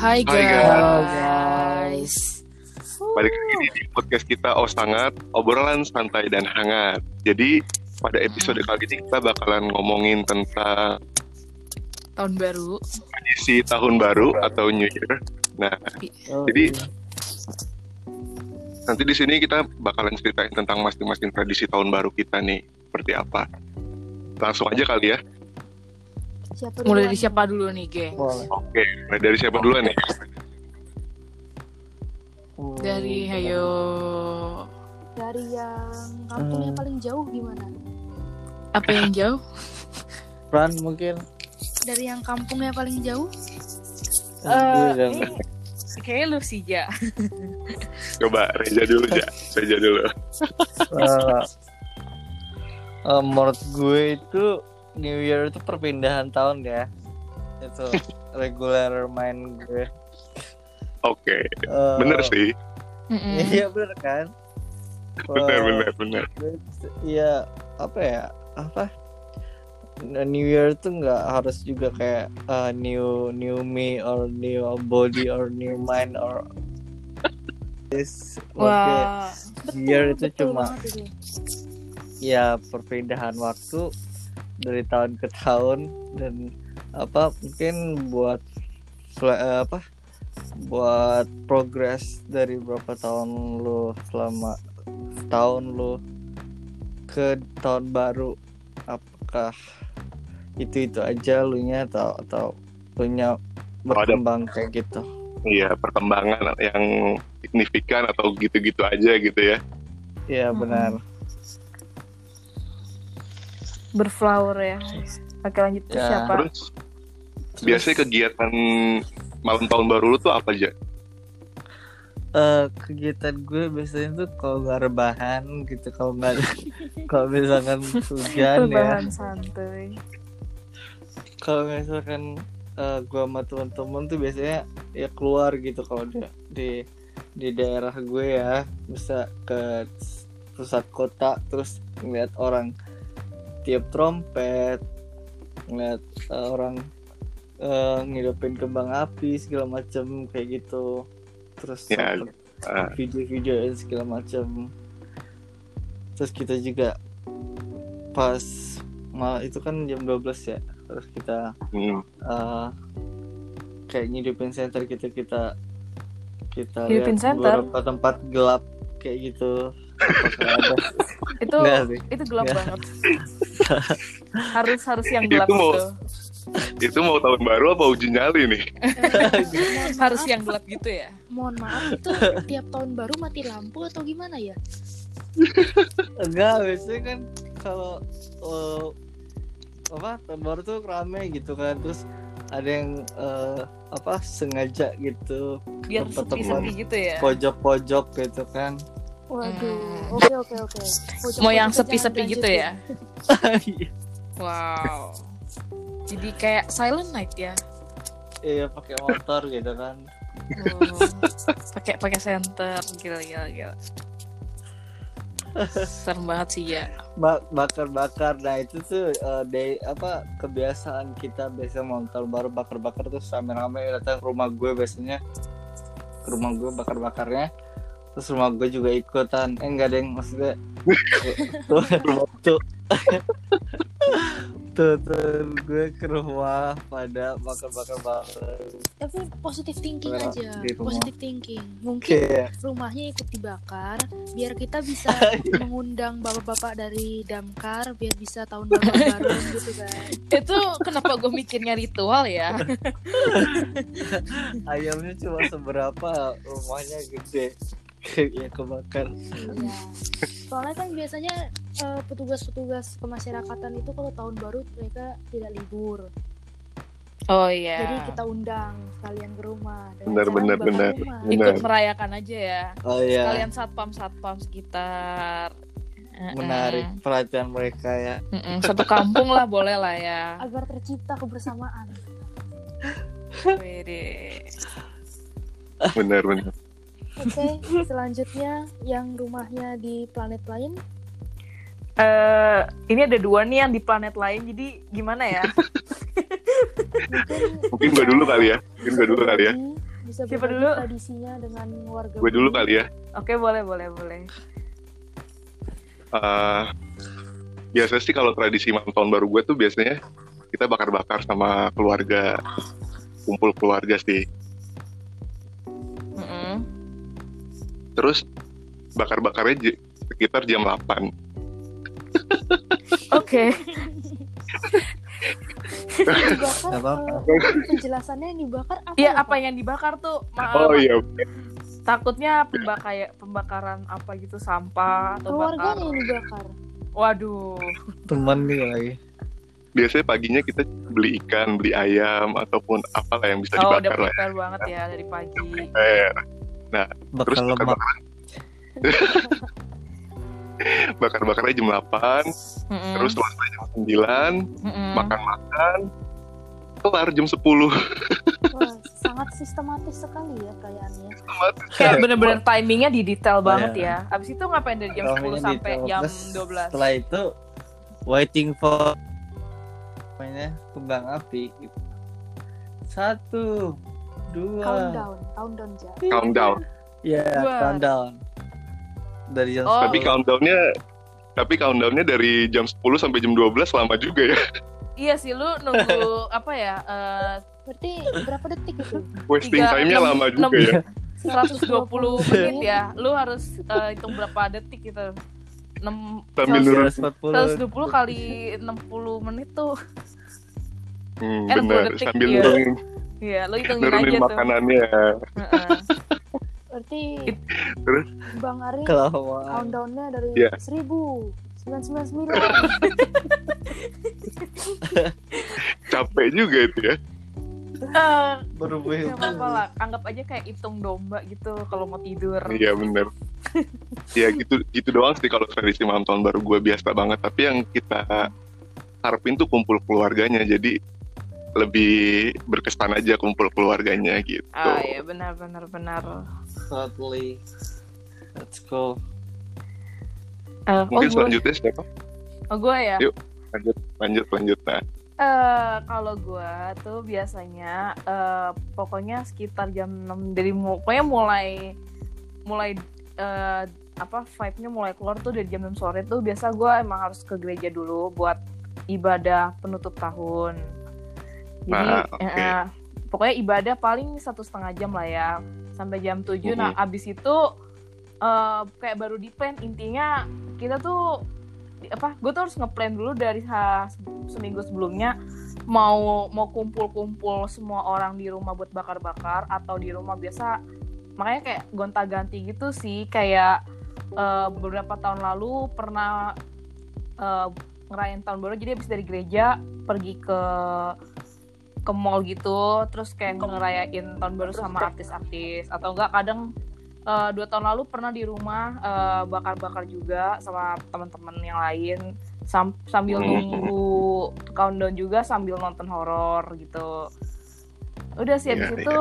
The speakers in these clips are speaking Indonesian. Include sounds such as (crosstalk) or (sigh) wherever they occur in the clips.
Hai Hai, guys. Balik lagi di podcast kita Oh Sangat, obrolan santai dan hangat. Jadi pada episode kali ini kita bakalan ngomongin tentang Tahun baru. tradisi tahun baru atau New Year. Nah, Oh, Jadi- iya. nanti di sini kita bakalan ceritain tentang masing-masing tradisi tahun baru kita nih, seperti apa. Langsung aja kali ya. Siapa Mulai dari siapa dulu nih, geng? Boleh. Oke, mulai dari siapa duluan nih? Hmm, Dari Hayo. Dari yang kampungnya Hmm. paling jauh gimana? Apa yang jauh? Fran mungkin Dari yang kampungnya paling jauh? Eh, ini Kayaknya lu sih, Ja. (laughs) Coba Reza dulu ya. Reza dulu. Eh, eh, menurut gue itu New Year itu perpindahan tahun ya itu regular main gue Oke, Eh, bener sih. Iya bener kan Bener, bener, bener. Iya apa ya apa New Year tuh nggak harus juga kayak uh, new new me or new body or new mind or this Maksudnya, Wah. Year itu betul cuma ya perpindahan waktu dari tahun ke tahun dan apa mungkin buat eh, apa buat progress dari berapa tahun lu selama setahun lu ke tahun baru apakah itu itu aja lu nya atau atau lu nya berkembang kayak gitu Iya, perkembangan yang signifikan atau gitu-gitu aja gitu ya. Iya benar Berflower ya. Oke, lanjut ke Ya. siapa? Terus biasanya kegiatan malam tahun baru lu tuh apa aja? Eh, kegiatan gue biasanya tuh kalau nggak rebahan gitu kalau nggak (laughs) kalau misalkan hujan ya Rebahan santuy. Kalau misalkan eh, gue sama teman-teman tuh biasanya ya keluar gitu kalau di di di daerah gue ya. Bisa ke pusat kota terus ngeliat orang tiup trompet ngeliat eh, orang eh, ngidupin kembang api segala macem kayak gitu. Terus Ya, sempet ah. video-videoin segala macam terus kita juga pas mal itu kan jam 12 ya terus kita Hmm, eh, kayak ngidupin center gitu kita kita Ngidupin lihat center? beberapa tempat gelap kayak gitu Itu itu gelap Nggak. banget. harus harus yang Itu gelap mau- gitu. itu mau tahun baru apa uji nyali nih? (laughs) Harus yang gelap gitu ya. Mohon maaf itu tiap tahun baru mati lampu atau gimana ya? enggak biasanya kan kalau eh, apa tahun baru tuh rame gitu kan terus ada yang eh, apa sengaja gitu Biar sepi-sepi gitu ya. pojok-pojok gitu kan Waduh, Hmm. oke oke oke. Mau yang sepi-sepi gitu dilanjutin. ya. (laughs) Wow. Jadi kayak silent night ya. iya pakai motor gitu kan Oh, pakai pakai center gila gila gila serem banget sih ya. Ba- bakar-bakar. Nah itu tuh eh, day apa kebiasaan kita biasa mau tahun baru bakar-bakar terus rame-rame. Datang ke rumah gue biasanya. Ke rumah gue bakar-bakarnya terus rumah gue juga ikutan eh enggak deng maksudnya (laughs) tuh tuh tuh, tuh gue ke rumah pada bakar-bakar bareng Tapi positif thinking aja. rumah. Positif thinking. Mungkin kayak rumahnya ikut dibakar biar kita bisa (laughs) mengundang bapak-bapak dari damkar biar bisa tahun baru bareng (laughs) gitu kan. itu kenapa gue mikirnya ritual ya ayamnya cuma seberapa rumahnya gede (laughs) ya kebakar Iya. Soalnya kan biasanya eh, petugas-petugas kemasyarakatan itu kalau tahun baru mereka tidak libur. oh iya Jadi kita undang sekalian ke rumah. Benar, benar, benar. Benar. ikut merayakan aja ya oh iya kalian satpam satpam sekitar menarik perhatian mereka ya Mm-mm, satu kampung lah boleh lah ya Agar tercipta kebersamaan. Wede. bener Oke, selanjutnya yang rumahnya di planet lain. Eh, ini ada dua nih yang di planet lain, jadi gimana ya? Mungkin mungkin gue dulu kali ya mungkin gue dulu kali ya Bisa Siapa dulu? tradisinya dengan warga. gue dulu kali ya Oke, boleh, boleh, boleh. Eh, biasa sih kalau tradisi malam tahun baru gue tuh biasanya kita bakar-bakar sama keluarga kumpul keluarga sih terus bakar-bakarnya j- sekitar jam 8 (laughs) Oke. Dibakar, kalau penjelasannya yang dibakar apa? Iya, ya, apa yang dibakar tuh? Ma- oh iya Takutnya pembak kayak pembakaran apa gitu sampah atau bakar. Keluarganya yang dibakar. Waduh. teman nih lagi biasanya paginya kita beli ikan beli ayam ataupun apalah yang bisa Oh, udah dibakar lah prepare banget ya dari pagi. Eh, bakal terus lemak bakar-bakar (laughs) bakar-bakarnya jam 8 Mm-mm. terus selesai jam 9 Mm-mm. makan-makan kelar jam 10 (laughs) Wah, sangat sistematis sekali ya perayaannya. kayak bener-bener timingnya di detail banget Iya. ya. Abis itu ngapain dari jam 10 Namanya sampai detail. jam Terus 12? setelah itu waiting for namanya kembang api satu dua Countdown, countdown ja. countdown ya Dua. countdown dari jam Oh. tapi countdownnya tapi countdownnya dari jam 10 sampai jam 12 lama juga ya Iya sih lu nunggu (laughs) apa ya? eh, Berarti berapa detik itu? wasting time-nya lama juga enam- ya 120 (laughs) menit ya. Lu harus eh, hitung berapa detik gitu. 6 Sambil nurun. 140 120 kali 60 menit tuh. hmm, Eh, 60 bener detik, sambil iya. nurunin, Iya, lu hitungin nurunin aja tuh. makanannya Heeh. Berarti Terus? Bang Ari kelamaan countdownnya dari Iya. 1000 999 capek juga itu ya Eh, berubah apa-apa lah. Anggap aja kayak hitung domba gitu kalau mau tidur. iya bener ya gitu gitu doang sih kalau tradisi malam tahun baru gue biasa banget tapi yang kita harapin tuh kumpul keluarganya jadi lebih berkesan aja kumpul keluarganya gitu Ah ya benar benar benar. totally let's go Eh, oh, mungkin gue, selanjutnya siapa oh gue ya. Yuk. lanjut lanjut lanjut nah Eh, kalau gue tuh biasanya eh, pokoknya sekitar jam 6 dari mu- pokoknya mulai mulai eh, apa vibe-nya mulai keluar tuh dari jam 6 sore tuh biasa gue emang harus ke gereja dulu buat ibadah penutup tahun. Jadi Ah, oke. eh, pokoknya ibadah paling satu setengah jam lah ya sampai jam 7 Nah Mhm. abis itu eh, kayak baru di plan intinya kita tuh apa gue tuh harus ngeplan dulu dari ha- seminggu sebelumnya mau mau kumpul-kumpul semua orang di rumah buat bakar-bakar atau di rumah biasa makanya kayak gonta-ganti gitu sih kayak eh, beberapa tahun lalu pernah eh, ngerayain tahun baru jadi habis dari gereja pergi ke ke mall gitu terus kayak ngerayain tahun baru sama artis-artis. Atau enggak kadang eh, dua tahun lalu pernah di rumah eh, bakar-bakar juga sama teman-teman yang lain. Sam- sambil Hmm. nunggu countdown juga sambil nonton horor gitu. Udah sih abis Iya, itu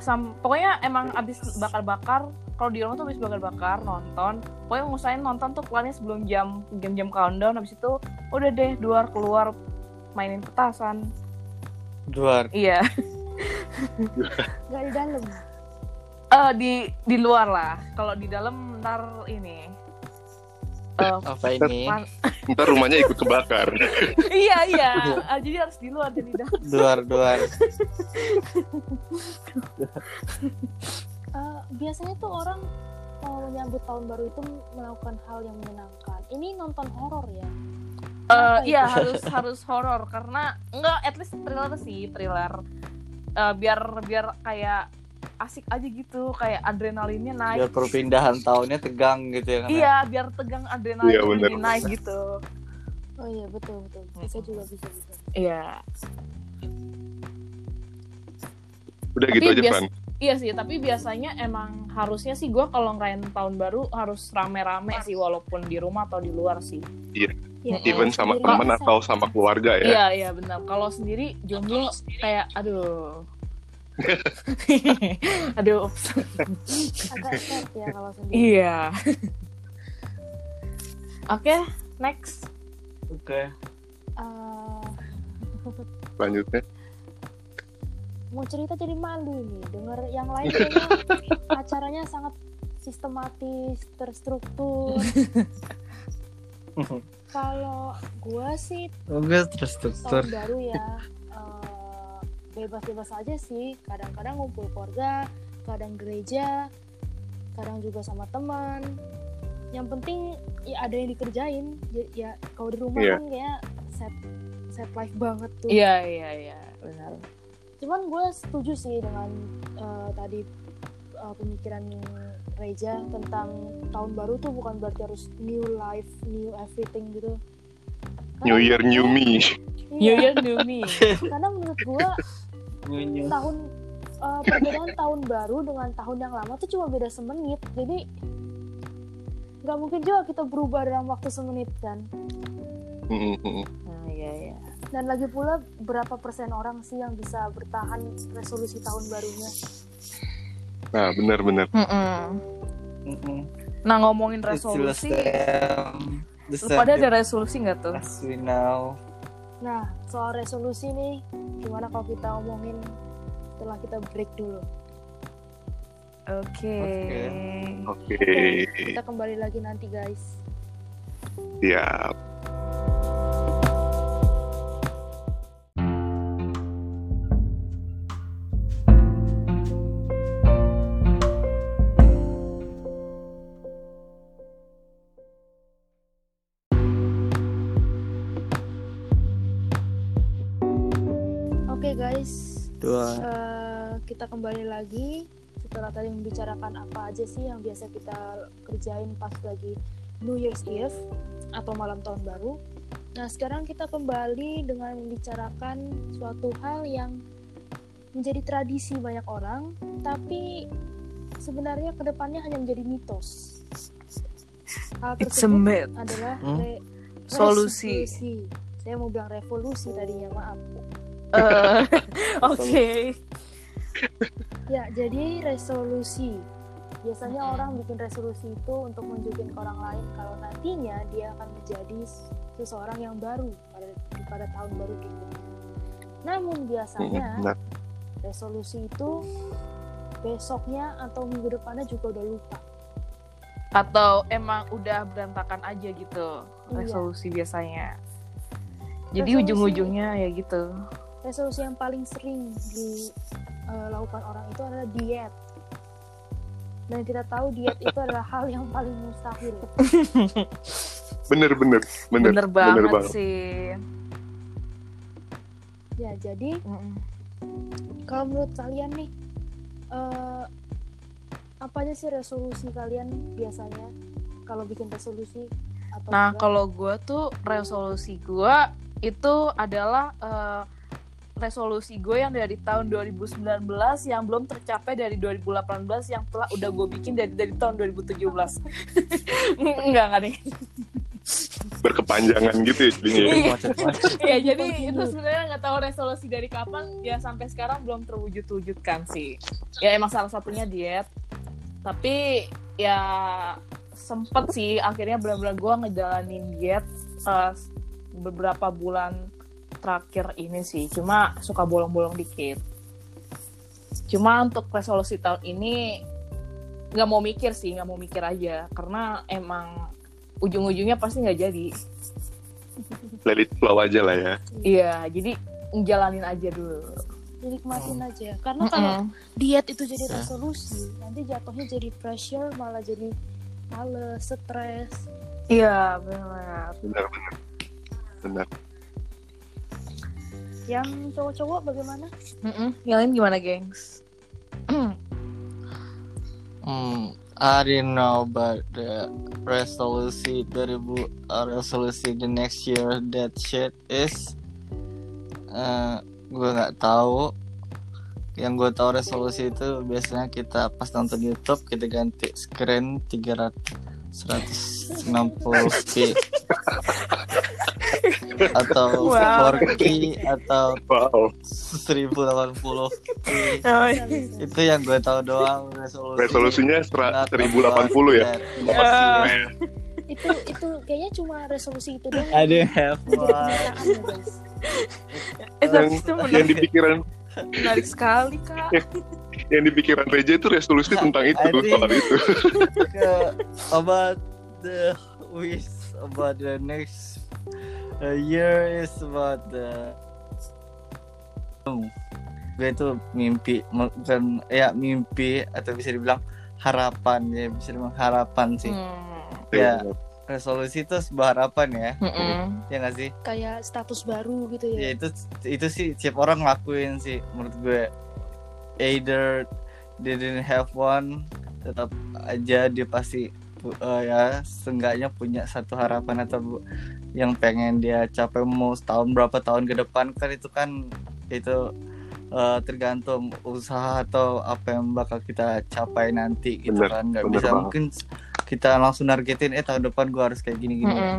sam- pokoknya emang abis bakar-bakar kalau di rumah tuh abis bakar-bakar nonton pokoknya ngusahain nonton tuh keluarnya sebelum jam jam-jam countdown. Abis itu udah deh luar keluar mainin petasan luar iya. Gak di dalam. Eh di di luar lah. Kalau di dalam ntar ini. Eh, apa ini? ntar rumahnya ikut kebakar. (laughs) Iya iya. Ah, jadi harus di luar jadi di dalam. Luar luar Eh, biasanya tuh orang mau menyambut tahun baru itu melakukan hal yang menyenangkan. Ini nonton horor ya. Eh, Kenapa iya itu? harus (laughs) harus horor karena enggak at least thriller sih thriller Eh, biar biar kayak asik aja gitu kayak adrenalinnya biar naik perpindahan tahunnya tegang gitu ya kan iya biar tegang adrenalinnya Iya, bener, naik bener. gitu Oh iya betul betul. Bisa juga bisa bisa. iya udah Tapi gitu aja bias- Fran iya sih tapi biasanya emang harusnya sih gue kalau ngerayain tahun baru harus rame-rame sih walaupun di rumah atau di luar sih Ya, even kalau sama sendiri teman atau sama keluarga ya Iya iya benar. Kalau sendiri jomblo kayak aduh (laughs) Aduh. Agak sad ya kalau sendiri. iya. Oke, next. Oke. Eh, Selanjutnya. Mau cerita jadi malu nih. Denger yang lain kayaknya (laughs) acaranya sangat sistematis terstruktur. (laughs) Kalau gua sih Oke, terus terus tahun baru ya eh, bebas-bebas aja sih. Kadang-kadang ngumpul keluarga kadang gereja kadang juga sama teman. Yang penting ya ada yang dikerjain. Ya, ya kalau di rumah Iya. kan kayak set set life banget tuh. Iya, iya, iya, benar. Cuman gue setuju sih dengan eh, tadi eh, pemikiran Reja tentang tahun baru tuh bukan berarti harus new life new everything gitu New Year, New Me. New Iya, Year, New Me. (laughs) karena menurut gue tahun eh, perbedaan tahun baru dengan tahun yang lama tuh cuma beda semenit jadi nggak mungkin juga kita berubah dalam waktu semenit kan. Nah, iya, iya. Dan lagi pula berapa persen orang sih yang bisa bertahan resolusi tahun barunya Nah, benar-benar. Mm-mm. Mm-mm. Nah, ngomongin It's still the resolusi, lu pada same ada resolusi nggak tuh? as we know. nah soal resolusi nih gimana kalau kita omongin setelah kita break dulu Oke. Oke. kita kembali lagi nanti guys Siap. Lagi setelah tadi membicarakan apa aja sih yang biasa kita kerjain pas lagi New Year's Eve atau malam tahun baru. Nah, sekarang kita kembali dengan membicarakan suatu hal yang menjadi tradisi banyak orang, tapi sebenarnya ke depannya hanya menjadi mitos. Hal It's a myth. adalah Hmm? re- Solusi. resolusi. Saya mau bilang revolusi tadinya, maaf. Eh, (laughs) Oke. Ya, jadi resolusi. Biasanya orang bikin resolusi itu untuk menunjukin ke orang lain kalau nantinya dia akan menjadi seseorang yang baru pada pada tahun baru itu. Namun biasanya Benar. resolusi itu besoknya atau minggu depannya juga udah lupa. Atau emang udah berantakan aja gitu Iya. resolusi biasanya. Jadi Resolusi- ujung-ujungnya ya gitu. Resolusi yang paling sering dilakukan orang itu adalah diet. Dan kita tahu diet itu adalah (laughs) hal yang paling mustahil. (laughs) Bener-bener. Bener. Bener, banget, banget. sih. Ya, jadi Mm-mm. kalau menurut kalian nih eh apa aja sih resolusi kalian biasanya kalau bikin resolusi atau Nah, kalau gue tuh resolusi gue itu adalah eh, resolusi gue yang dari tahun 2019 yang belum tercapai dari 2018 yang telah udah gue bikin dari dari tahun 2017. enggak enggak nih. Berkepanjangan gitu ya jadinya. ya. Iya. Macet-macet. ya jadi itu sebenarnya nggak tahu resolusi dari kapan ya sampai sekarang belum terwujud-wujudkan sih ya emang salah satunya diet tapi ya sempet sih akhirnya benar-benar gue ngejalanin diet eh, beberapa bulan terakhir ini sih cuma suka bolong-bolong dikit cuma untuk resolusi tahun ini nggak mau mikir sih nggak mau mikir aja karena emang ujung-ujungnya pasti nggak jadi Let it flow aja lah ya. Iya, jadi ngejalanin aja dulu. dinikmatin Hmm. aja karena kalau diet itu jadi resolusi nanti jatuhnya jadi pressure malah jadi males stres Iya, benar. Benar-benar. Benar. Yang cowok-cowok bagaimana Mm-mm. Yang lain gimana, gengs? (clears throat) Hmm, I didn't know about the resolusi 2000 uh, resolusi the next year that shit is uh, gue nggak tahu yang gue tahu resolusi itu biasanya kita pas nonton YouTube kita ganti screen 300 160 p atau Wow. 4K atau Wow. 1080 Oh, iya. itu yang gue tahu doang resolusi Resolusinya sera- Not 1080 ya. that. Ah. itu itu kayaknya cuma resolusi itu doang I don't have Eh, yang, yang menarik, di pikiran menarik sekali kak. (laughs) yang di pikiran Reja itu resolusi (laughs) tentang itu soal itu. (laughs) ke about the wish about the next uh, year is about the gue itu mimpi bukan ya mimpi atau bisa dibilang harapan ya bisa dibilang harapan sih. Hmm. ya resolusi itu sebuah harapan ya. Mm-mm. ya nggak sih? Kayak status baru gitu ya? Ya itu itu sih tiap orang ngelakuin sih menurut gue. Either they didn't have one tetap aja dia pasti eh, ya seenggaknya punya satu harapan atau bu- yang pengen dia capai mau setahun berapa tahun ke depan kan itu kan itu eh, tergantung usaha atau apa yang bakal kita capai nanti gitu Bener, kan nggak bisa banget. mungkin kita langsung nargetin eh tahun depan gue harus kayak gini gini Mm-mm.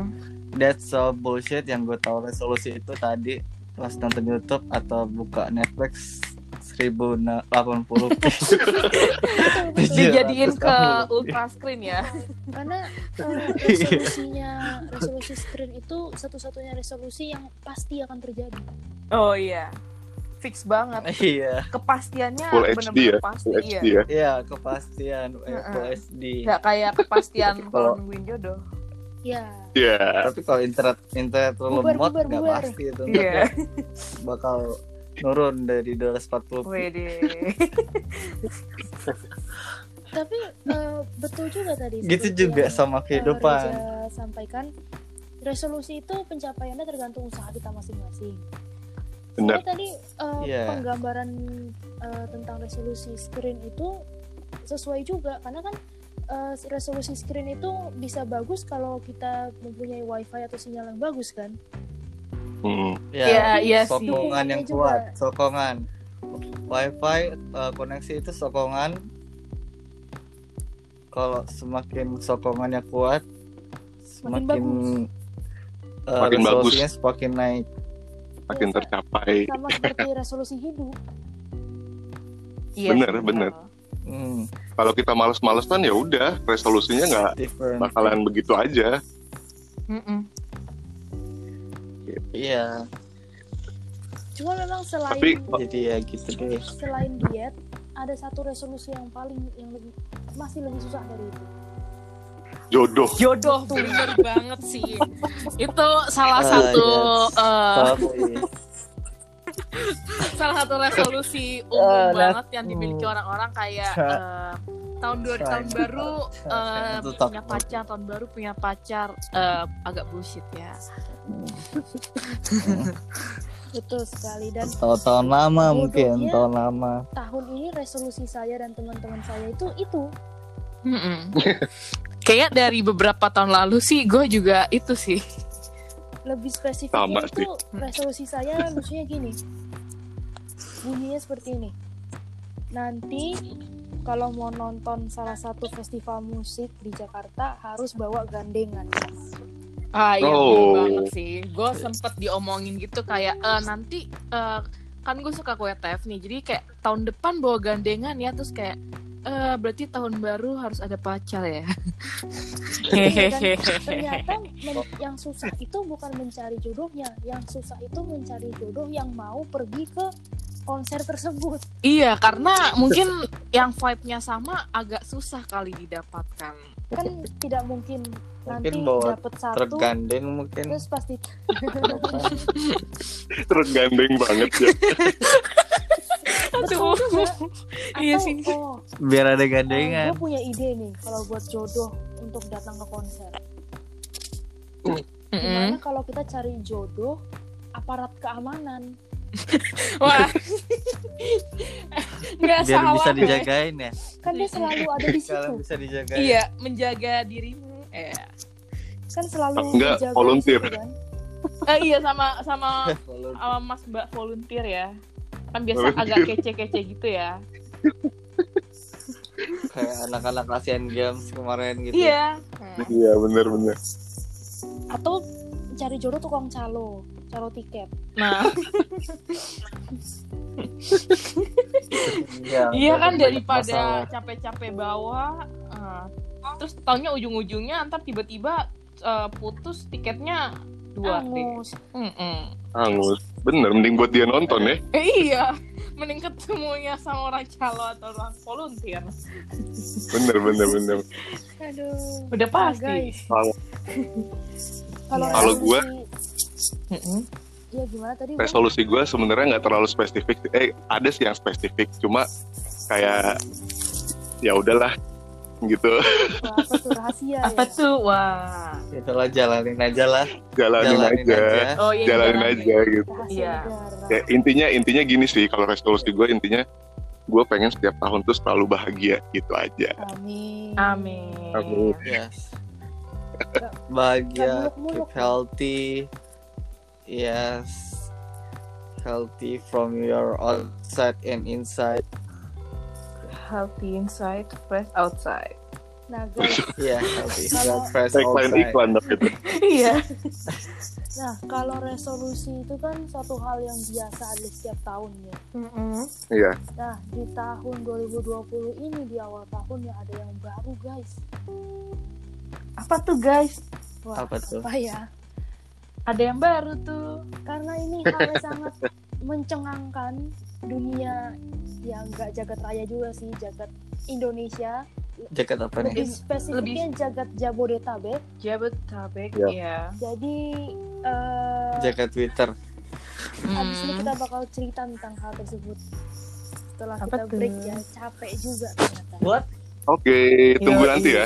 that's so bullshit yang gue tahu resolusi itu tadi pas nonton YouTube atau buka Netflix 1080p Betul, betul. Dijadiin ke 780p. ultra screen ya. karena eh, resolusinya resolusi screen itu satu-satunya resolusi yang pasti akan terjadi Oh iya. Fix banget. iya Kepastiannya Full HD ya. pasti. Full Iya. HD ya. iya kepastian eh. Full HD Nggak kayak kepastian (laughs) kalau nungguin jodoh. ya Iya. tapi kalau internet internet lemot nggak pasti itu Iya. (laughs) bakal nurun dari 240p Wede. (laughs) tapi eh, betul juga tadi gitu juga yang, sama eh, kehidupan Reza sampaikan resolusi itu pencapaiannya tergantung usaha kita masing-masing Benar. Tadi eh, Iya. penggambaran eh, tentang resolusi screen itu sesuai juga karena kan eh, resolusi screen itu bisa bagus kalau kita mempunyai wifi atau sinyal yang bagus kan Hmm. Iya, iya sih. sokongan yang kuat juga. sokongan wifi eh, koneksi itu sokongan kalau semakin sokongannya kuat Semakin semakin eh, Makin bagus. resolusinya semakin naik Makin Iya, tercapai. sama seperti resolusi hidup Iya. Bener, bener. hmm, Kalau kita males-malesan ya udah resolusinya nggak bakalan begitu aja. Mm-mm. Iya cuma memang selain Tapi- jadi ya gitu deh selain diet ada satu resolusi yang paling yang lebih masih lebih susah dari itu Jodoh. Jodoh bener banget sih. Itu salah Ah, satu yes. eh, Tapi, salah satu resolusi umum Ah, banget yang dimiliki orang-orang kayak eh, tahun dua tahun baru (laughs) itu punya pacar tahun baru punya pacar eh, agak bullshit ya. (laughs) Betul sekali. Dan tahun tahun lama mungkin tahun lama. tahun ini resolusi saya dan teman-teman saya itu itu. Kayaknya dari beberapa tahun lalu sih gue juga itu sih. Lebih spesifik itu resolusi saya lucunya gini. Bunyinya seperti ini nanti kalau mau nonton salah satu festival musik di Jakarta harus bawa gandengan Ah iya Oh. banget sih. Gue sempet diomongin gitu kayak eh, nanti eh, kan gue suka kue TF nih. Jadi kayak tahun depan bawa gandengan ya terus kayak eh berarti tahun baru harus ada pacar ya. (laughs) Iya, dan ternyata men- yang susah itu bukan mencari jodohnya yang susah itu mencari jodoh yang mau pergi ke konser tersebut. Iya karena mungkin yang vibe-nya sama agak susah kali didapatkan. kan tidak mungkin nanti bawa dapet satu tergandeng mungkin. terus pasti (laughs) (laughs) Terus gandeng banget ya. juga (laughs) Iya sih. oh biar ada gue gandengan punya ide nih kalau buat jodoh untuk datang ke konser. Gimana kalau kita cari jodoh aparat keamanan (laughs) Wah. Nggak biar salah. bisa dijagain ya kan dia selalu ada di kalau situ bisa dijagain Iya, menjaga dirimu. Eh, kan selalu Enggak, volunteer. situ kan Eh, iya sama sama sama Mas Mbak volunteer ya. Kan biasa Volunteer. agak kece-kece gitu ya. (laughs) kayak anak-anak Asian Games kemarin gitu Iya. Iya bener-bener. atau cari jodoh tukang calo, calo tiket. Nah, Iya, (laughs) iya kan daripada capek-capek bawa, eh, terus taunya ujung-ujungnya ntar tiba-tiba eh, putus tiketnya dua. Angus. Angus. Bener, mending buat dia nonton ya. Eh, (laughs) iya, mending ketemunya sama orang calo atau orang volunteer. Bener, bener, bener. Aduh. Udah Nah, pasti. guys, Kalau kalau Kalau ya gimana tadi? Resolusi gue sebenarnya nggak terlalu spesifik. Eh, ada sih yang spesifik. Cuma kayak ya udahlah gitu. Wah, apa tuh rahasia (laughs) Apa ya? tuh? Wah. Itulah jalanin aja lah. Jalanin, Jalanin aja. aja. Oh iya. Jalanin jalanin. aja gitu. Iya. Ya, intinya intinya gini sih kalau resolusi gue intinya gue pengen setiap tahun tuh selalu bahagia gitu aja. Amin. Amin. Amin. Yes. Bahagia, keep healthy. Yes. Healthy from your outside and inside. Healthy inside, fresh outside. Nah guys, (laughs) Yeah, healthy Kalau- inside, fresh Tagline outside. iklan gitu. (laughs) Iya. nah kalau resolusi itu kan suatu hal yang biasa ada setiap tahun ya. Iya. Nah di tahun 2020 ini di awal tahun ya ada yang baru guys. Apa tuh guys? Wah, Apa tuh? Apa ya? Ada yang baru tuh. Karena ini hal yang sangat (laughs) mencengangkan dunia yang nggak jagat raya juga sih jagat Indonesia Jaket apa nih? lebih spesifiknya jagat Jabodetabek Jabodetabek, Ya. ya. jadi eh Jaket Twitter. habis ini Hmm. kita bakal cerita tentang hal tersebut setelah Apa kita tuh? break ya capek juga ternyata What? Oke, tunggu Yoi. nanti ya.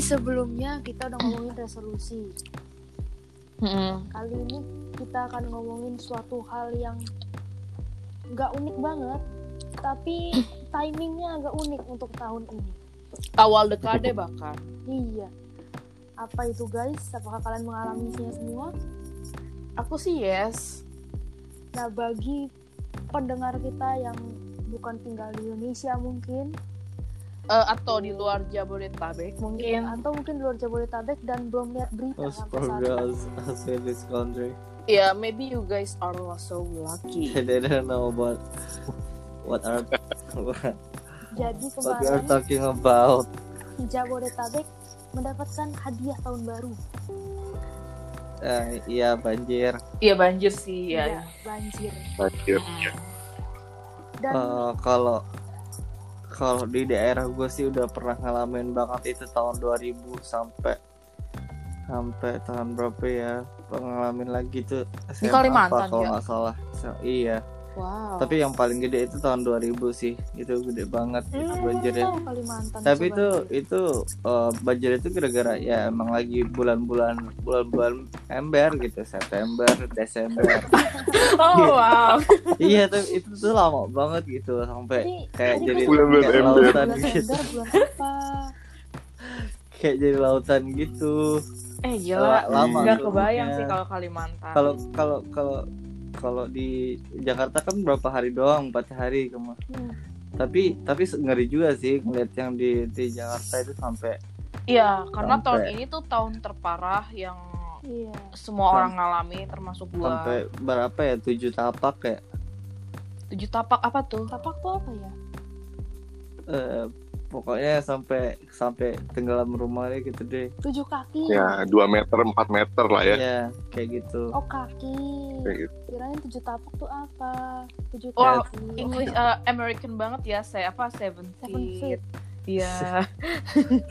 Sebelumnya kita udah ngomongin resolusi. Kali ini kita akan ngomongin suatu hal yang nggak unik banget tapi (clears throat) timingnya agak unik untuk tahun ini. Awal dekade bahkan. iya. Apa itu guys? Apakah kalian mengalaminya semua? Aku sih yes. nah bagi pendengar kita yang bukan tinggal di Indonesia mungkin Eh, atau di luar Jabodetabek mungkin. atau mungkin di luar Jabodetabek dan belum lihat berita sampai saat ini girls outside this country. Yeah, maybe you guys are so lucky. (laughs) They don't know about what are what jadi we are kemarin talking about. Jabodetabek mendapatkan hadiah tahun baru Eh, iya banjir. Iya banjir sih ya. Iya, banjir Akhir. dan Eh, kalau kalau di daerah gue sih udah pernah ngalamin banget itu tahun 2000 sampai sampai tahun berapa ya ngalamin lagi tuh Di SMA Kalimantan, apa, kalau ya? nggak salah So, iya Wow. tapi yang paling gede itu tahun 2000 sih itu gede banget itu Hmm, banjirnya tahu Kalimantan tapi itu banjir. itu eh, banjir itu gara-gara ya emang lagi bulan-bulan bulan-bulan ember gitu September Desember (laughs) Oh wow. (laughs) iya tapi itu tuh lama banget gitu sampai Jadi, kayak jadi Bulan-bulan kayak ember. lautan bulan gitu Ember, bulan apa (laughs) kayak jadi lautan gitu Eh gila. lama Gak kebayang sih kalau Kalimantan. kalau kalau kalau kalau di Jakarta kan berapa hari doang empat hari ke mana Hmm. tapi tapi ngeri juga sih ngeliat yang di di Jakarta itu sampai Iya, karena Sampai- tahun ini tuh tahun terparah yang iya semua Sam- orang ngalami termasuk gua. sampai berapa ya tujuh tapak kayak Tujuh tapak apa tuh? tapak tuh apa ya eh, pokoknya sampai sampai tenggelam rumahnya gitu deh tujuh kaki Ya, 2 meter, 4 meter lah ya. ya kayak gitu oh kaki Kayak gitu. kirain tujuh tapak tuh apa tujuh kaki English uh, American banget ya, saya apa seven Seven feet. feet. Iya. (laughs)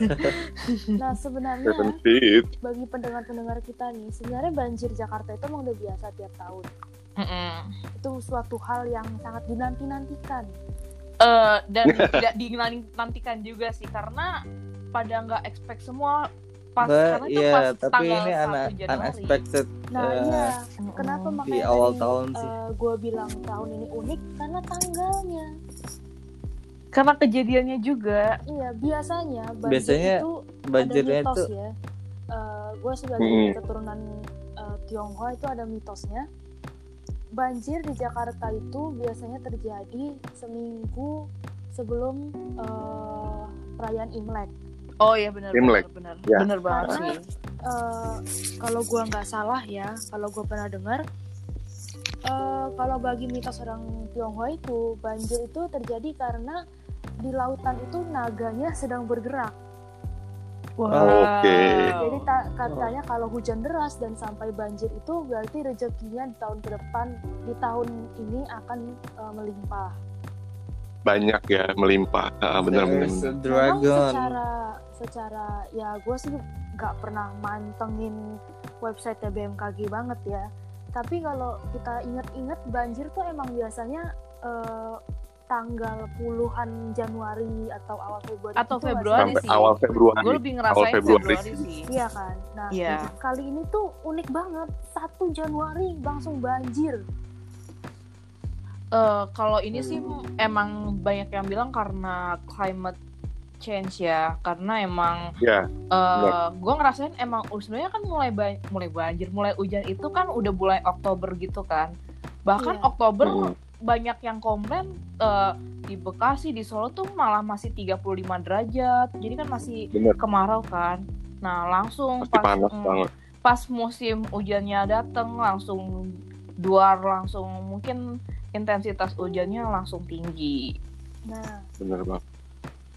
nah sebenarnya Seven feet. bagi pendengar-pendengar kita nih sebenarnya banjir Jakarta itu emang udah biasa tiap tahun Mm-mm. itu suatu hal yang sangat dinanti-nantikan Eh, dan (laughs) tidak dinantikan juga sih karena pada nggak expect semua pas Ba- karena itu iya pas tapi tanggal ini 1 una- Januari. unexpected nah eh, iya kenapa di makanya awal tadi, tahun sih gue bilang tahun ini unik karena tanggalnya Karena kejadiannya juga. Iya, biasanya banjir Biasanya itu banjirnya ada mitos itu ya. gue sebagai keturunan eh, Tionghoa itu ada mitosnya. Banjir di Jakarta itu biasanya terjadi seminggu sebelum eh, perayaan Imlek. Oh iya benar Imlek. benar benar. Ya. Benar banget Karena- sih. Eh, kalau gua nggak salah ya, kalau gua pernah dengar, eh, kalau bagi mitos orang Tionghoa itu banjir itu terjadi karena di lautan itu naganya sedang bergerak. Wow. Oke. Jadi ta- katanya kalau hujan deras dan sampai banjir itu berarti rezekinya di tahun ke depan di tahun ini akan eh, melimpah. Banyak ya melimpah. Ah, benar-benar. There's a Memang dragon. secara secara ya gue sih nggak pernah mantengin website BMKG banget ya. Tapi kalau kita inget-inget banjir tuh emang biasanya eh, tanggal puluhan Januari atau awal Februari Atau itu nggak sih? Februari Sampai sih. awal Februari. Gue lebih ngerasain Februari. Februari, sih. Iya kan. Nah Iya. kali ini tuh unik banget. 1 Januari langsung banjir. Eh, kalau ini sih emang banyak yang bilang karena climate change ya, karena emang Ya, eh gue ngerasain emang uh, sebenarnya kan mulai ba- mulai banjir, mulai hujan itu kan udah mulai Oktober gitu kan. Bahkan Iya. Oktober Mm. Banyak yang komplain eh, di Bekasi di Solo tuh malah masih 35 derajat. Jadi kan masih benar. kemarau kan. Nah, langsung Pasti panas mm, banget. pas musim hujannya datang langsung duar langsung mungkin intensitas hujannya langsung tinggi. Nah Benar banget.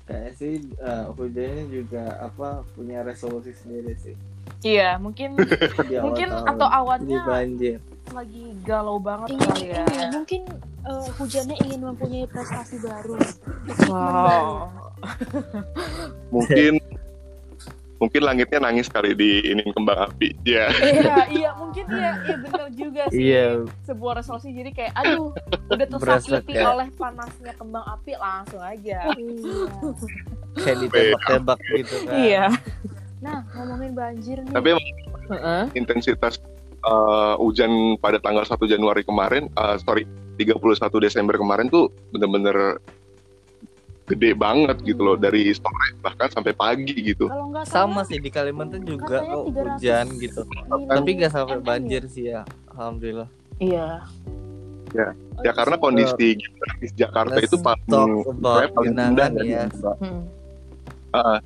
Kayak sih eh, hujannya juga apa punya resolusi sendiri sih. Iya, mungkin (laughs) mungkin atau awannya banjir. Lagi galau banget ingin kali ya. ini mungkin eh, hujannya ingin mempunyai prestasi baru. Wow. (laughs) Mungkin mungkin langitnya nangis kali di ini kembang api. Ya. iya, (laughs) iya, mungkin iya, iya benar juga sih. Iya. Sebuah resolusi jadi kayak aduh, udah tersakiti kayak- oleh panasnya kembang api langsung aja. Iya. Kayak ditembak-tembak gitu kan. Iya. Nah ngomongin banjir nih. Tapi emang Heeh. intensitas uh, hujan pada tanggal 1 Januari kemarin, uh, sorry, 31 Desember kemarin tuh bener-bener gede banget gitu loh dari sore bahkan sampai pagi gitu. Kalau nggak Sama salah, sih di Kalimantan juga kok 300 hujan gitu. Tapi nggak sampai banjir sih ya. Alhamdulillah. Iya. Oh, Ya karena iya. kondisi geografis Jakarta Let's itu paling paling rendah ya. Hmm. uh,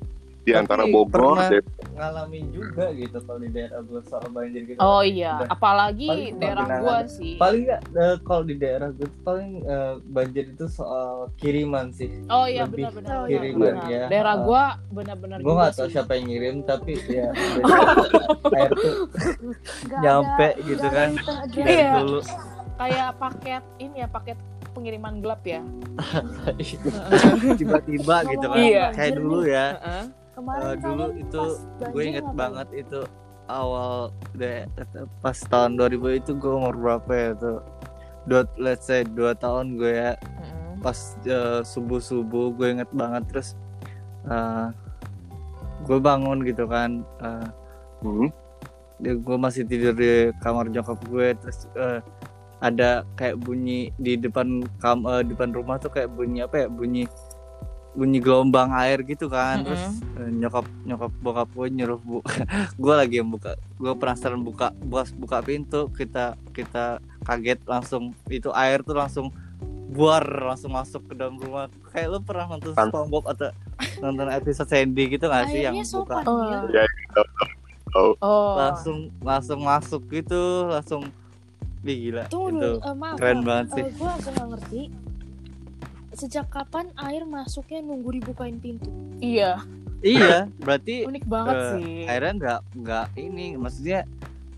di antara Tapi Bogor, pernah- Depok, Ngalamin juga gitu kalau di daerah gue soal banjir gitu. Oh iya, Udah. apalagi Paling daerah gua sih. Paling nggak eh, kalau di daerah gue paling eh, banjir itu soal kiriman sih. Oh iya benar-benar. Oh, benar, kiriman benar. ya. Daerah Uh, gua benar-benar Gue juga nggak tahu sih. siapa yang ngirim tapi ya (laughs) air tuh Nggak nyampe ada- gitu kan. Iya. dulu. Kayak paket ini ya, paket pengiriman gelap ya. (laughs) Tiba-tiba gitu kan. Iya. Kayak dulu ya. Heeh. Kemarin Eh, dulu itu pas gue inget ngapain? banget itu awal deh pas tahun 2000 itu gue umur berapa ya tuh dua let's say dua tahun gue ya Heeh. pas subuh subuh gue inget banget terus eh, gue bangun gitu kan eh, hmm, gue masih tidur di kamar nyokap gue terus eh, ada kayak bunyi di depan kam eh, depan rumah tuh kayak bunyi apa ya bunyi bunyi gelombang air gitu kan terus eh, nyokap nyokap bokap gue nyuruh bu (laughs) gue lagi yang buka gue penasaran buka buas buka pintu kita kita kaget langsung itu air tuh langsung buar langsung masuk ke dalam rumah kayak lu pernah nonton SpongeBob atau nonton episode Sandy gitu gak sih yang buka sopan Oh. ya. Oh. langsung langsung masuk gitu langsung Ih, gila Tunggu itu eh, maaf. keren banget sih. Eh, gue langsung ngerti. Sejak kapan air masuknya nunggu dibukain pintu? Iya, iya berarti unik banget eh, sih. akhirnya nggak nggak ini maksudnya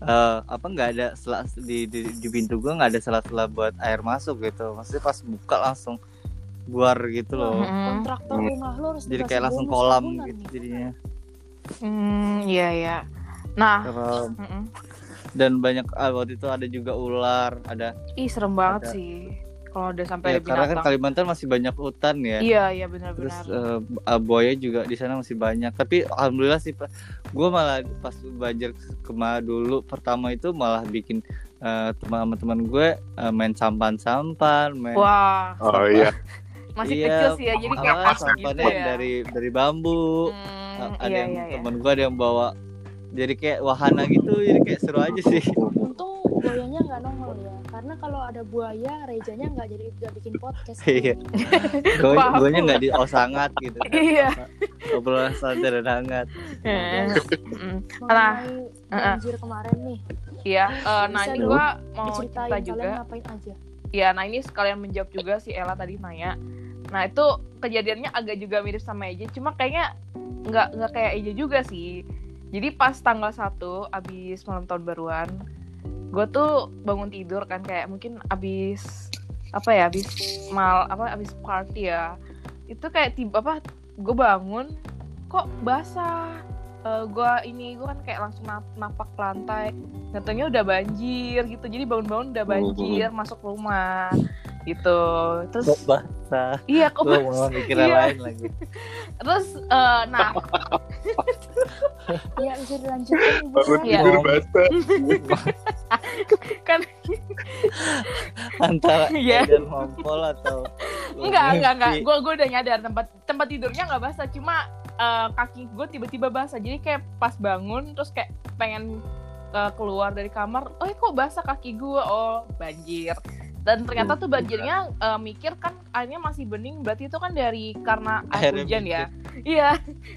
eh, apa nggak ada sela di, di, di pintu gua nggak ada sela-sela buat air masuk gitu maksudnya pas buka langsung buar gitu loh Mm-mm. Kontraktor Hmm. rumah lo harus jadi kayak langsung kolam gitu nih. jadinya Hmm, iya iya. Nah, mm-mm. dan banyak ah, waktu itu ada juga ular ada ih serem banget Ada. sih. Kalau udah sampai ya ada karena kan binatang. Kalimantan masih banyak hutan ya. Iya, iya terus benar-benar. eh, uh, buaya juga di sana masih banyak. Tapi alhamdulillah sih gue malah pas banjir kema dulu pertama itu malah bikin eh, teman-teman gue eh, main sampan-sampan main Wah, Oh iya, (laughs) masih Iya, kecil sih ya jadi kayak pas gitu ya. dari dari bambu. Hmm, ada iya, yang iya, iya. temen gua ada yang bawa jadi kayak wahana gitu jadi kayak seru aja sih. Untung buayanya nggak nongol karena kalau ada buaya, Rejanya nggak jadi nggak bikin podcast. Iya. gue Paham. gue nggak di oh sangat gitu Iya. obrolan santai dan hangat Nah, banjir kemarin nih, Iya, eh, nah ini gua mau cerita kalian juga. ngapain aja. Ya, nah ini sekalian menjawab juga si Ella tadi nanya. Nah itu kejadiannya agak juga mirip sama Eja, cuma kayaknya nggak nggak kayak Eja juga sih. Jadi pas tanggal 1 abis malam tahun baruan, gue tuh bangun tidur kan kayak mungkin abis apa ya abis mal apa abis party ya. Itu kayak tiba apa gue bangun kok basah? Gue ini gue kan kayak langsung nap- napak lantai. Katanya udah banjir gitu jadi bangun-bangun udah banjir masuk rumah gitu terus kok basah iya kok basah mau mikir Iya. lain lagi terus eh, nah (laughs) Ya bisa dilanjutin Sar. Iya. tidur basah. (laughs) kan antara (laughs) Iya. dan ngompol atau enggak enggak enggak gue gue udah nyadar tempat tempat tidurnya nggak basah cuma eh, kaki gue tiba-tiba basah jadi kayak pas bangun terus kayak pengen eh, keluar dari kamar oh kok basah kaki gue oh banjir dan ternyata tuh banjirnya eh, mikir kan airnya masih bening berarti itu kan dari karena air Airnya hujan ya. (laughs) iya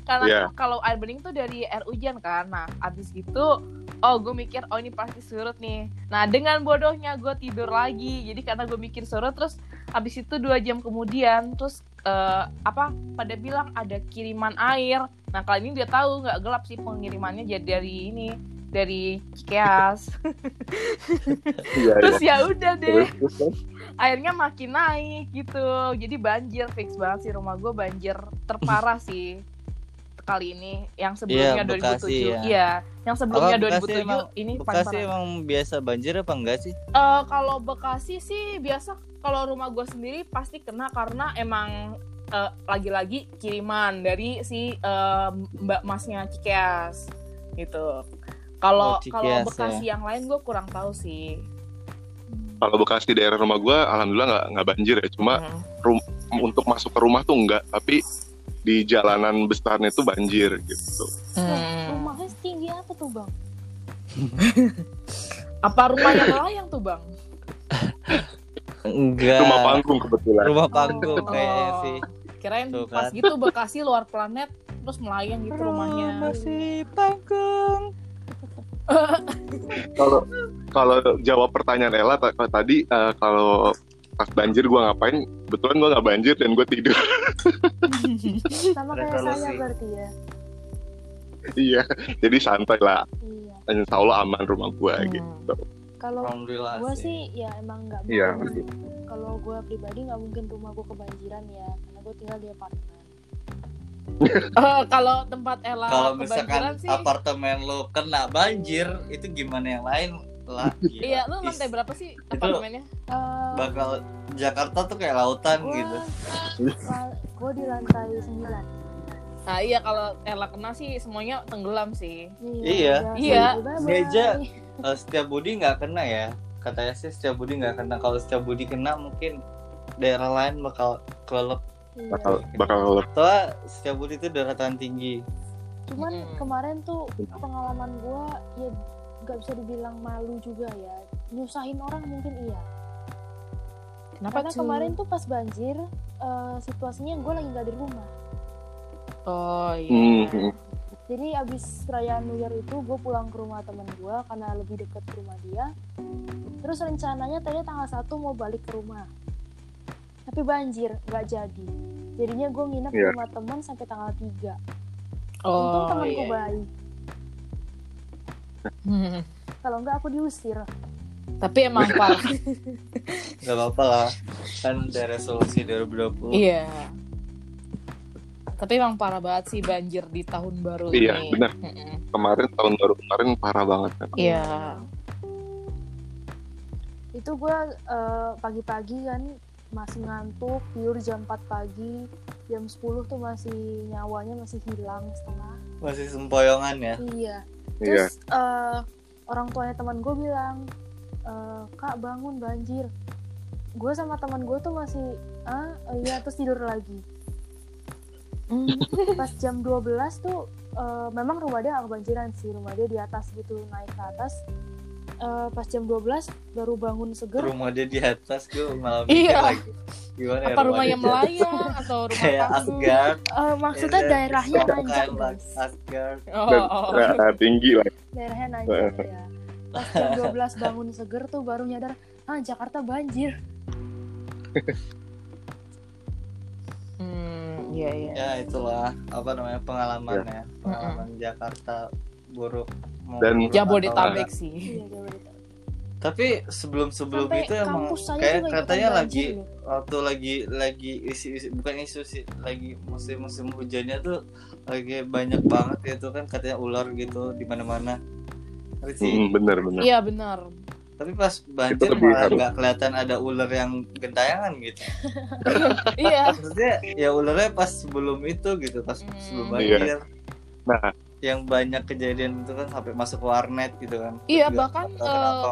karena Iya. kalau air bening tuh dari air hujan kan. Nah abis gitu oh gue mikir oh ini pasti surut nih. Nah dengan bodohnya gue tidur lagi jadi karena gue mikir surut terus abis itu dua jam kemudian terus eh, apa pada bilang ada kiriman air. Nah kali ini dia tahu nggak gelap sih pengirimannya jadi dari ini dari Cikeas Iya, terus ya udah deh. Terus, terus, airnya makin naik gitu. Jadi banjir fix banget sih. Rumah gue banjir terparah (laughs) sih kali ini. Yang sebelumnya Iya, 2007 Bekasi, ya. iya. Yang sebelumnya Bekasi 2007 emang- ini Bekasi parah. emang biasa banjir apa enggak sih? Eh, kalau Bekasi sih biasa kalau rumah gue sendiri pasti kena karena emang eh, lagi-lagi kiriman dari si eh, Mbak Masnya Cikeas gitu. Kalau Oh, kalau Bekasi yang lain gue kurang tahu sih. Kalau Bekasi daerah rumah gue, alhamdulillah nggak nggak banjir ya. Cuma Hmm. untuk masuk ke rumah tuh enggak, tapi di jalanan besarnya tuh banjir gitu. Hmm. Rumahnya setinggi apa tuh bang? (laughs) Apa rumahnya melayang tuh bang? enggak Rumah panggung kebetulan. rumah panggung Oh. kayaknya sih Kirain Tuh pas kan. gitu Bekasi luar planet terus melayang gitu rumahnya. masih panggung (laughs) Kalau kalau jawab pertanyaan Ella ta- tadi eh, kalau pas banjir gue ngapain? Kebetulan gue nggak banjir dan gue tidur. (laughs) Sama kayak saya berarti ya. iya, jadi santai lah. Iya. Insya Allah aman rumah gue Hmm. gitu. Kalau alhamdulillah gue sih ya emang nggak Iya. mungkin. Kalau gue pribadi nggak mungkin rumah gue kebanjiran ya, karena gue tinggal di apartemen. (laughs) Eh, kalau tempat Ella kalau misalkan sih apartemen lo kena banjir itu gimana yang lain lah gila. Iya, lu Is- lantai berapa sih apartemennya? Eh, bakal Jakarta tuh kayak lautan gue gitu (laughs) gue di lantai 9 Nah iya kalau Ella kena sih semuanya tenggelam sih. Iya. udah, Iya. bye-bye. Meja. Eh, setiap Budi nggak kena ya katanya sih setiap Budi nggak kena kalau setiap Budi kena mungkin daerah lain bakal kelelep Iya. Bakal bakal soalnya setiap Budi itu daratan tinggi Cuman Mm-mm. kemarin tuh pengalaman gue ya nggak bisa dibilang malu juga ya. Nyusahin orang mungkin iya. Kenapa Karena tuh? kemarin tuh pas banjir eh, situasinya gue lagi nggak di rumah. Oh iya. Hmm, Jadi abis perayaan New Year itu gue pulang ke rumah temen gue karena lebih deket ke rumah dia. Terus rencananya tadi tanggal 1 mau balik ke rumah. Tapi banjir, nggak jadi. Jadinya gue nginep di Iya. rumah temen sampai tanggal 3. Untung Oh temanku iya. baik. Hmm. (laughs) Kalau nggak aku diusir. Tapi emang (laughs) parah. nggak apa-apa lah kan ada resolusi 2020 iya. Tapi emang parah banget sih banjir di tahun baru Iya, ini. benar. Mm-mm. kemarin tahun baru kemarin parah banget. kan. Iya. Itu gue eh, pagi-pagi kan masih ngantuk, tidur jam 4 pagi, jam 10 tuh masih nyawanya masih hilang setengah. masih sempoyongan ya Iya. Iya. Terus eh, orang tuanya teman gue bilang, "Eh, kak bangun banjir. gue sama teman gue tuh masih ah iya terus tidur lagi Hmm. pas jam 12 tuh eh, memang rumah dia agak banjiran sih rumah dia di atas gitu naik ke atas Eh, pas jam 12 baru bangun seger. Rumah dia di atas gue malah mikir Iya. lagi. Gimana ya apa rumahnya dia? melayang atau rumah kayak? Asgard. Eh, maksudnya ya, daerahnya nanjak Asgard. Oh, oh. nah, tinggi lah. daerahnya nanjak ya pas jam 12 bangun seger tuh baru nyadar ah Jakarta banjir. Hmm, iya iya. ya itulah apa namanya pengalamannya. Pengalaman Jakarta buruk mau Dan- Jabodetabek sih. iya tapi sebelum sebelum Sampai itu emang kayak katanya lagi loh. waktu lagi lagi isi, isi bukan isu sih lagi musim musim hujannya tuh lagi banyak banget gitu kan katanya ular gitu di mana mana sih Hmm, bener bener. Iya benar. tapi pas banjir malah nggak kelihatan ada ular yang gentayangan gitu (laughs) Iya. maksudnya ya ularnya pas sebelum itu gitu pas Hmm. sebelum Iya. banjir Nah. Yang banyak kejadian itu kan sampai masuk warnet gitu kan Iya Juga bahkan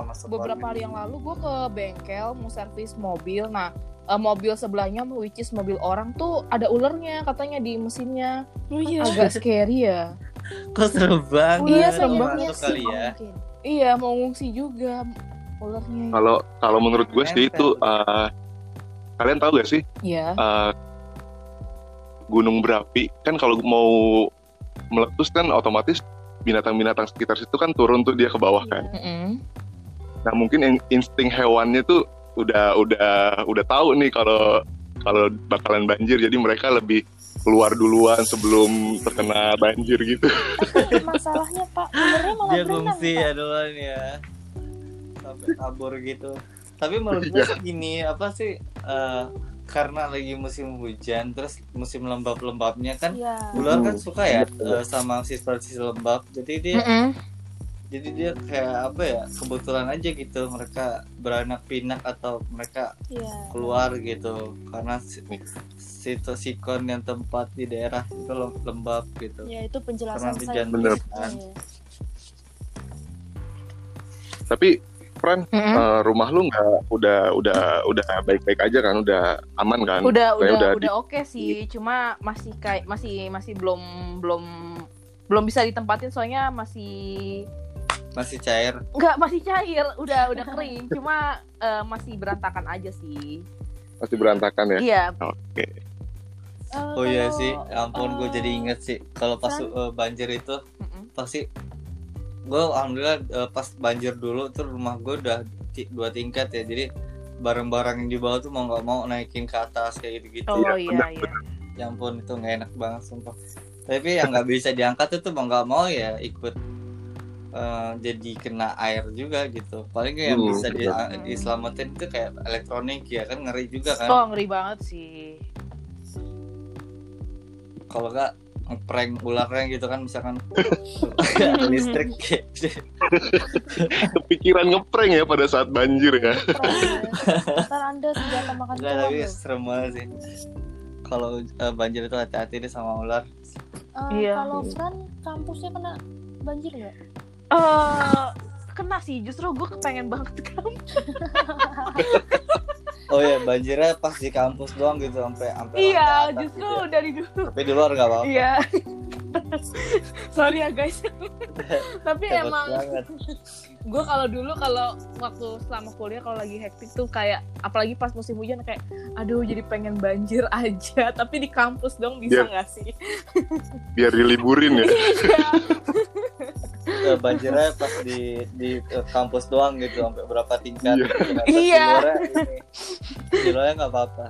masuk beberapa warnet. hari yang lalu gue ke bengkel mau servis mobil. Nah eh, mobil sebelahnya which is mobil orang tuh ada ulernya katanya di mesinnya. oh iya Agak scary ya. kok serem banget Iya, serem banget kali ya mungkin. Iya mau ngungsi juga ulernya. Kalau kalau menurut gue sih itu eh, kalian tahu gak sih Iya. eh, gunung berapi kan kalau mau meletus kan otomatis binatang-binatang sekitar situ kan turun tuh dia ke bawah kan. Iya. Mm-mm. Nah mungkin in- insting hewannya tuh udah udah udah tahu nih kalau kalau bakalan banjir jadi mereka lebih keluar duluan sebelum terkena banjir gitu. tapi masalahnya pak malah dia berenang fungsi Pak. ya duluan ya sampai kabur gitu tapi menurut gue sih gini apa sih eh, karena lagi musim hujan terus musim lembab-lembabnya kan Iya. ular kan Hmm. suka ya eh, sama sisa-sisa lembab jadi dia Mm-mm. jadi dia kayak apa ya kebetulan aja gitu mereka beranak pinak atau mereka Iya. keluar gitu karena si- situ sikon yang tempat di daerah itu lem- lembab gitu Ya itu Karena penjelasan hujan saya. Bener. Iya. Tapi Fran, Mm-mm. eh, rumah lu nggak udah udah udah baik-baik aja kan, udah aman kan? udah Kayak udah di- udah oke sih cuma masih kayak masih masih belum belum belum bisa ditempatin soalnya masih masih cair nggak masih cair udah udah kering cuma eh, masih berantakan aja sih masih berantakan ya. iya Oke. Eh, Oh iya sih, ya ampun gue eh, jadi inget sih kalau pas uh, banjir itu Mm-mm. pasti gue alhamdulillah uh, pas banjir dulu tuh rumah gue udah dua tingkat ya jadi barang-barang yang di bawah tuh mau nggak mau naikin ke atas kayak gitu-gitu. oh Iya, iya benar, iya Ya ampun itu nggak enak banget sumpah. Tapi yang nggak bisa diangkat itu mau nggak mau ya ikut uh, jadi kena air juga gitu. Paling yang Hmm, bisa di, betul. diselamatin itu kayak elektronik ya kan ngeri juga kan. oh ngeri banget sih kalau nggak ngeprank ularnya gitu kan misalkan (laughs) listrik Kepikiran ngeprank ya pada saat banjir ya. Prank. Ntar anda senjata makan Enggak tapi serem banget sih kalau eh, banjir itu hati-hati deh sama ular Eh, Iya. Kalau Fran kampusnya kena banjir nggak? eh kena sih justru gue kepengen banget kan (laughs) oh ya banjirnya pas di kampus doang gitu sampai sampai iya justru gitu ya. dari dulu. Tapi di luar nggak apa-apa. Iya. (laughs) Sorry ya guys. (laughs) Tapi Hebat emang banget. gue kalau dulu kalau waktu selama kuliah kalau lagi hektik tuh kayak apalagi pas musim hujan kayak aduh jadi pengen banjir aja. (laughs) Tapi di kampus dong bisa Iya. nggak sih? Biar diliburin ya. Iya. Eh, banjirnya pas di di eh, kampus doang gitu sampai berapa tingkat Iya. gitu. Iya. di luarnya ini di luarnya nggak apa-apa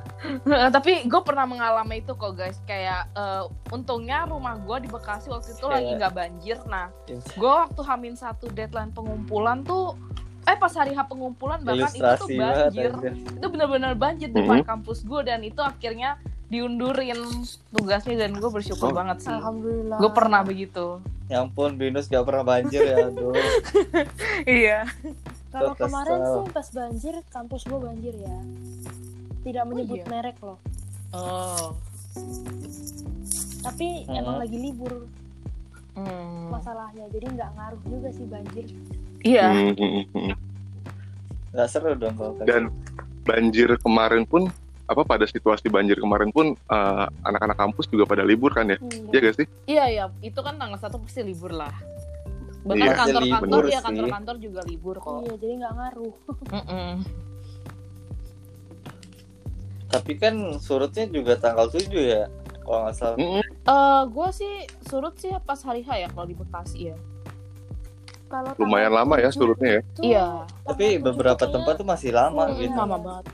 tapi gue pernah mengalami itu kok guys kayak eh, untungnya rumah gue di Bekasi waktu itu lagi Kayak- nggak banjir nah gue waktu hamin satu deadline pengumpulan tuh eh pas hari H pengumpulan bahkan itu tuh ilustrasi banget banjir anjir. itu benar-benar banjir di depan kampus gue dan itu akhirnya diundurin tugasnya dan gue bersyukur Oh. banget sih Alhamdulillah. gue pernah begitu ya ampun binus gak pernah banjir ya aduh (laughs) iya Kalau kemarin sih pas banjir kampus gua banjir ya. Tidak menyebut iya? merek loh. oh Tapi Hmm. emang lagi libur Hmm. masalahnya. Jadi nggak ngaruh juga sih banjir. iya Hmm, hmm, hmm. nggak seru dong kalau Dan banjir kemarin pun apa pada situasi banjir kemarin pun eh, anak-anak kampus juga pada libur kan ya Iya. Iya gak sih Iya iya, itu kan tanggal satu pasti libur lah. Bahkan Iya, kantor-kantor ya sih. kantor-kantor juga libur kok. Iya, jadi nggak ngaruh. (laughs) Tapi kan surutnya juga tanggal 7 ya. Kalau nggak salah. Mm-mm. Eh, gue sih surut sih pas hari H ya kalau di Bekasi ya. Kalau lumayan lama ya surutnya ya Iya. Tapi beberapa tempat tuh masih lama Hmm, gitu. Lama banget.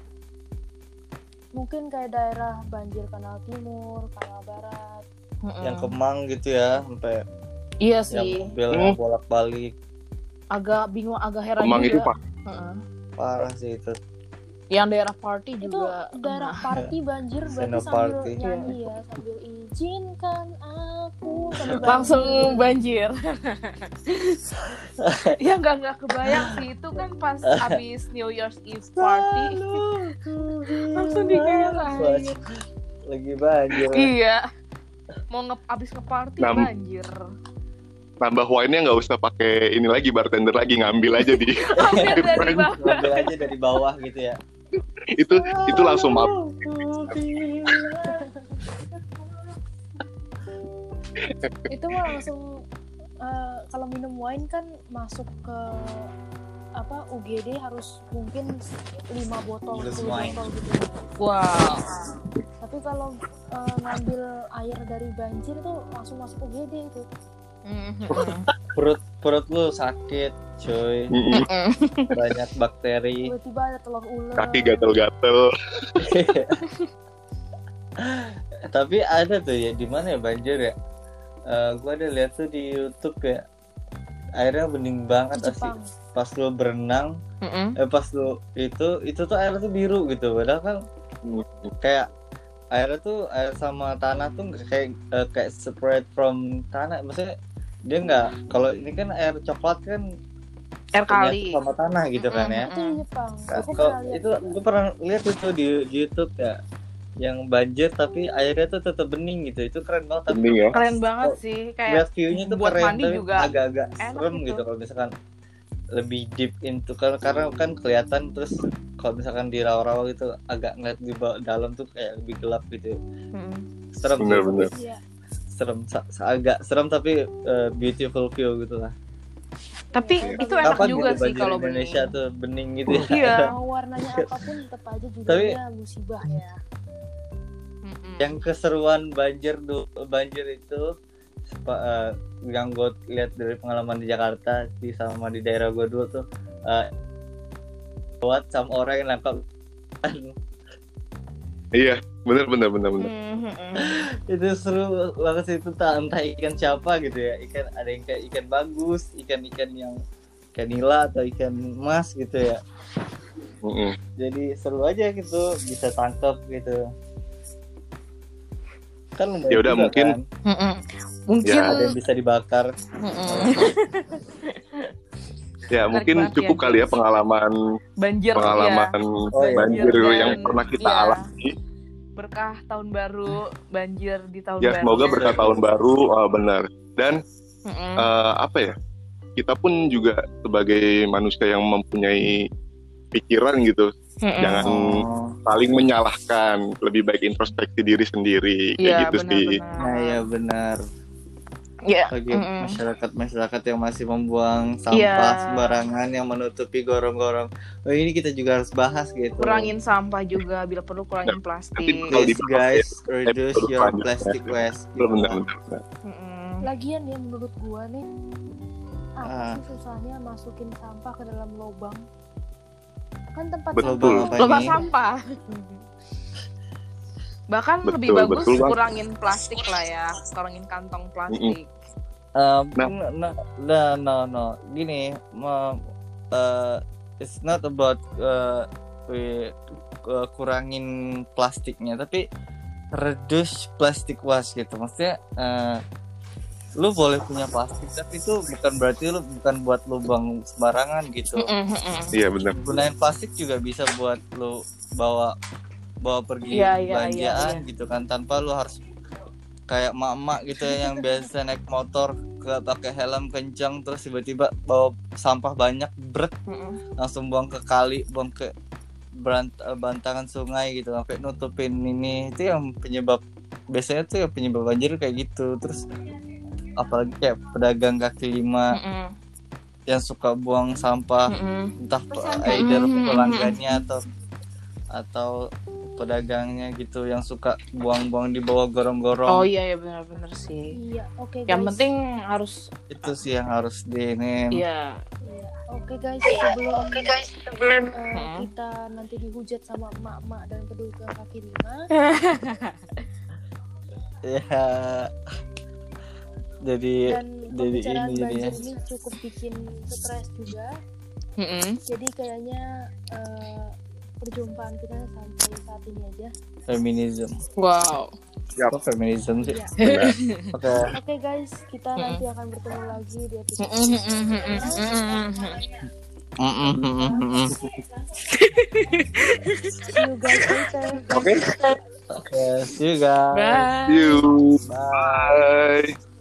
Mungkin kayak daerah banjir kanal timur, kanal barat. Mm-mm. Yang Kemang gitu ya, sampai Iya yang sih. mobilnya bolak-balik. Agak bingung, agak heran Kemang juga. itu pak Heeh. Parah sih itu. Yang daerah party Itu juga. daerah party banjir berarti sambil party. nyanyi ya, sambil izinkan aku sambil langsung banjir. banjir. (laughs) ya nggak nggak kebayang sih itu kan pas abis New Year's Eve party langsung digeret air. Lagi banjir. Iya. Mau nge abis nge-party Nam- banjir. nambah wine-nya nggak usah pakai ini lagi bartender lagi ngambil aja di (laughs) Ambil dari bawah. Ngambil aja dari bawah gitu ya. (laughs) itu itu langsung maaf (laughs) itu mah langsung eh, kalau minum wine kan masuk ke apa UGD harus mungkin 5 botol Plus 10 wine. botol gitu Wow. tapi kalau eh, ngambil air dari banjir tuh langsung masuk UGD itu Mhm. Perut perut lu sakit, cuy. Banyak bakteri. tiba-tiba ada telur ular kaki gatel-gatel (laughs) Tapi ada tuh ya di mana ya banjir ya? Eh gua ada lihat tuh di YouTube ya. Airnya bening banget asli. Jepang Pas lu berenang, Mhm. eh pas lu itu itu tuh air tuh biru gitu. Padahal kan kayak airnya tuh air sama tanah tuh nggak kayak eh, kayak separate from tanah. Maksudnya dia nggak kalau ini kan air coklat kan Air kali. sama tanah gitu kan ya. itu di Jepang aku kalau itu gue pernah lihat itu di, di YouTube ya yang banjir tapi airnya tuh tetap bening gitu itu keren banget tapi bening ya Keren banget sih kayak lihat view-nya tuh buat keren mandi tapi juga agak-agak serem gitu. gitu. kalau misalkan lebih deep into karena karena kan kelihatan terus kalau misalkan di rawa-rawa gitu agak ngeliat di bawah dalam tuh kayak lebih gelap gitu Mhm. serem sih, Bener-bener. tapi Iya. Serem agak serem tapi uh, beautiful view gitu lah Tapi Iya. itu enak kapan juga gitu sih banjir kalau Indonesia bening. tuh bening gitu ya Iya. (laughs) warnanya apa pun tetap aja juga Tapi- musibah ya yang keseruan banjir banjir itu eh, yang gue lihat dari pengalaman di Jakarta di sama di daerah gue dulu tuh eh, buat sama orang yang nangkap iya bener bener bener bener Mhm. itu seru banget sih itu tak entah ikan siapa gitu ya ikan ada yang kayak ikan bagus ikan ikan yang ikan nila atau ikan emas gitu ya jadi seru aja gitu bisa tangkap gitu kan Ya udah, mungkin- kan. Mungkin Ya, ada yang bisa dibakar (laughs) ya mungkin banget cukup ya. kali ya pengalaman banjir ya. pengalaman Oh, iya. banjir Banjir yang pernah kita iya. alami berkah tahun baru banjir di tahun ya baru. semoga berkat tahun baru oh, benar dan Mhm. eh, apa ya kita pun juga sebagai manusia yang mempunyai pikiran gitu Mhm. jangan Oh. saling menyalahkan lebih baik introspeksi diri sendiri kayak Iya, gitu sih benar-benar. Nah ya benar Ya, bagi mm-mm. masyarakat masyarakat yang masih membuang sampah Iya. sembarangan yang menutupi gorong-gorong. Oh ini kita juga harus bahas gitu. kurangin sampah juga bila perlu kurangin plastik. Please guys, reduce your plastic waste. benar gitu. benar benar. Mm-mm. lagian ya menurut gua nih apa Ah. sih susahnya masukin sampah ke dalam lubang kan tempat Betul. sampah Apa Lubang ini? sampah. Bahkan Betul, lebih bagus betul, kurangin plastik lah ya, kurangin kantong plastik. Um, Nah. no, no, no, no. Gini, ma- uh, it's not about uh, we- uh, kurangin plastiknya, tapi reduce plastic waste gitu. Maksudnya, uh, lu boleh punya plastik, tapi itu bukan berarti lu bukan buat lubang sembarangan gitu. Iya benar Gunain plastik juga bisa buat lu bawa bawa pergi iya, belanjaan iya, gitu kan tanpa lu harus kayak mak-mak gitu ya yang biasa naik motor ke pakai helm kencang terus tiba-tiba bawa sampah banyak bret Mm-mm. langsung buang ke kali buang ke berant- eh, bantaran sungai gitu sampai nutupin ini itu yang penyebab biasanya tuh yang penyebab banjir kayak gitu terus apalagi kayak pedagang kaki lima Mm-mm. yang suka buang sampah Mm-mm. entah Pesantren. pe- either pelanggannya atau atau pedagangnya gitu yang suka buang-buang di bawah gorong-gorong Oh iya ya benar-benar sih. Iya, oke Yang guys. penting harus itu sih yang harus di ini ya Iya. Oke guys, sebelum Oke guys, sebelum eh, Hmm. kita nanti dihujat sama emak-emak dan pedagang kaki lima, (laughs) ya jadi dan jadi ini jadinya. ini cukup bikin stres juga. Mm-mm. Jadi kayaknya eh, perjumpaan kita sampai saat ini aja. feminism Wow. Yap. apa feminism sih Iya. (laughs) (laughs) oke Oke guys, kita Mm-mm. nanti akan bertemu lagi di episode. Mm, mm, mm, mm, mm. See you guys later. Oke. oke see you guys Bye. See you. bye Bye.